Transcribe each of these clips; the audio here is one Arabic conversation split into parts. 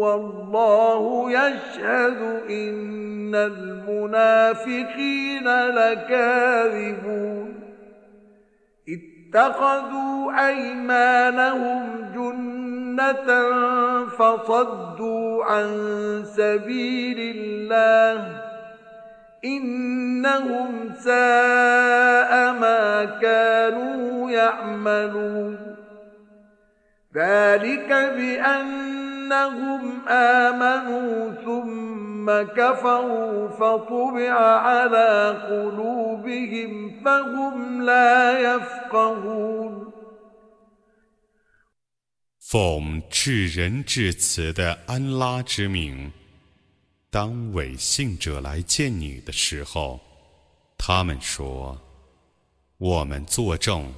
والله يشهد إن المنافقين لكاذبون اتخذوا أيمانهم جنة فصدوا عن سبيل الله إنهم ساء ما كانوا يعملون ذلك بأن 奉至人至此的安拉之名，当伪信者来见你的时候，他们说：“我们作证，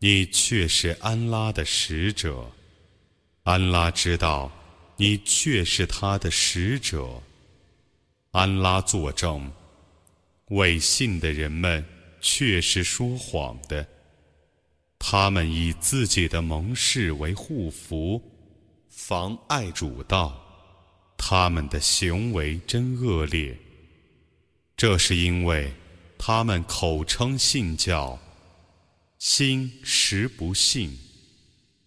你却是安拉的使者。”安拉知道，你却是他的使者。安拉作证，伪信的人们却是说谎的。他们以自己的盟誓为护符，妨碍主道，他们的行为真恶劣。这是因为，他们口称信教，心实不信，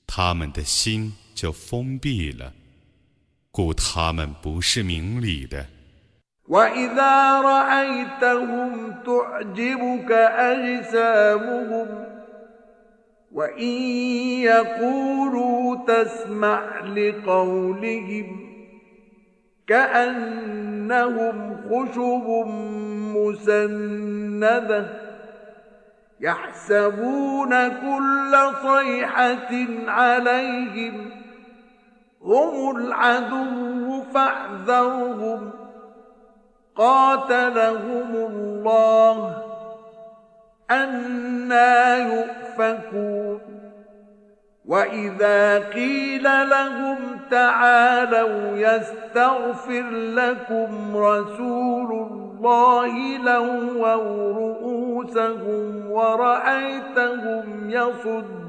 他们的心。就封闭了，故他们不是明理的。وإذا رأيتهم تعجبك أجسامهم وإن يقولوا تسمع لقولهم كأنهم خشب مسندة يحسبون كل صيحة عليهم ۖ هم العدو فاحذرهم قاتلهم الله أنا يؤفكون وإذا قيل لهم تعالوا يستغفر لكم رسول الله لووا رؤوسهم ورأيتهم يصدون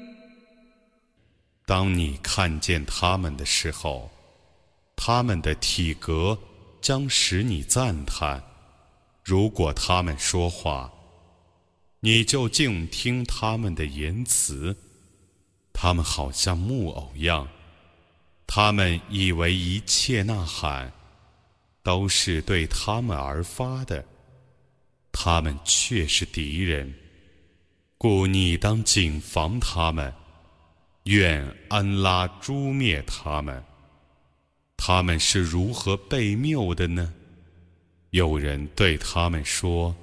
当你看见他们的时候，他们的体格将使你赞叹；如果他们说话，你就静听他们的言辞。他们好像木偶样，他们以为一切呐喊都是对他们而发的，他们却是敌人，故你当谨防他们。愿安拉诛灭他们。他们是如何被谬的呢？有人对他们说：“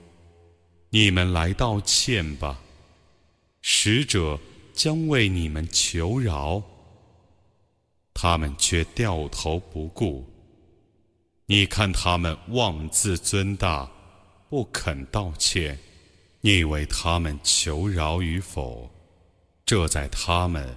你们来道歉吧，使者将为你们求饶。”他们却掉头不顾。你看他们妄自尊大，不肯道歉，你为他们求饶与否，这在他们。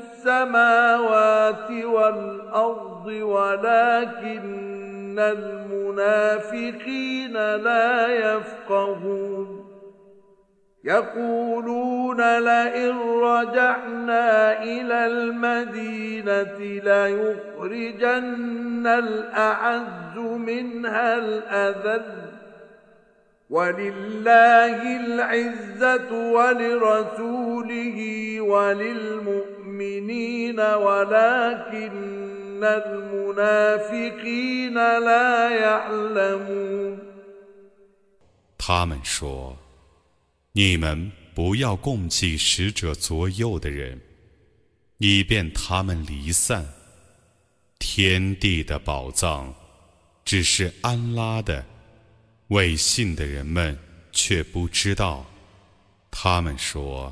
السماوات والأرض ولكن المنافقين لا يفقهون يقولون لئن رجعنا إلى المدينة ليخرجن الأعز منها الأذل ولله العزة ولرسوله وللمؤمنين 他们说：“你们不要共祭使者左右的人，以便他们离散。天地的宝藏，只是安拉的，未信的人们却不知道。”他们说。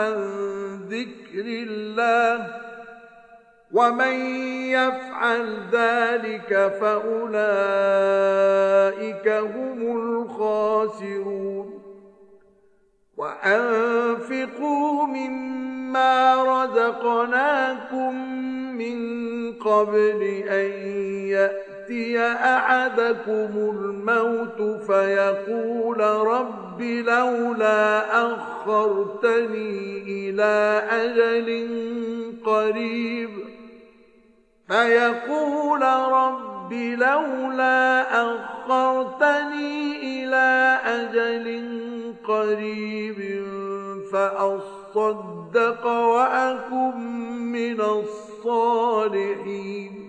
عن ذكر الله ومن يفعل ذلك فاولئك هم الخاسرون وانفقوا مما رزقناكم من قبل ان ياتي ياتي احدكم الموت فيقول رب لولا اخرتني الى اجل قريب فيقول رب لولا اخرتني الى اجل قريب فاصدق واكن من الصالحين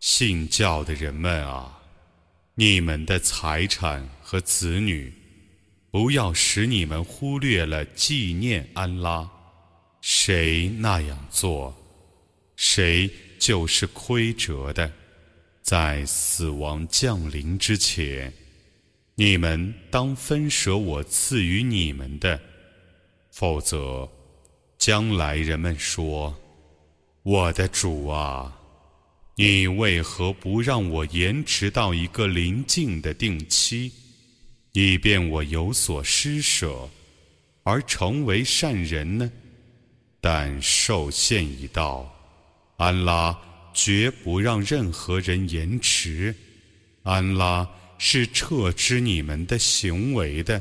信教的人们啊，你们的财产和子女，不要使你们忽略了纪念安拉。谁那样做，谁就是亏折的。在死亡降临之前，你们当分舍我赐予你们的，否则，将来人们说：“我的主啊，你为何不让我延迟到一个临近的定期，以便我有所施舍，而成为善人呢？”但寿限已到，安拉绝不让任何人延迟。安拉是撤之你们的行为的。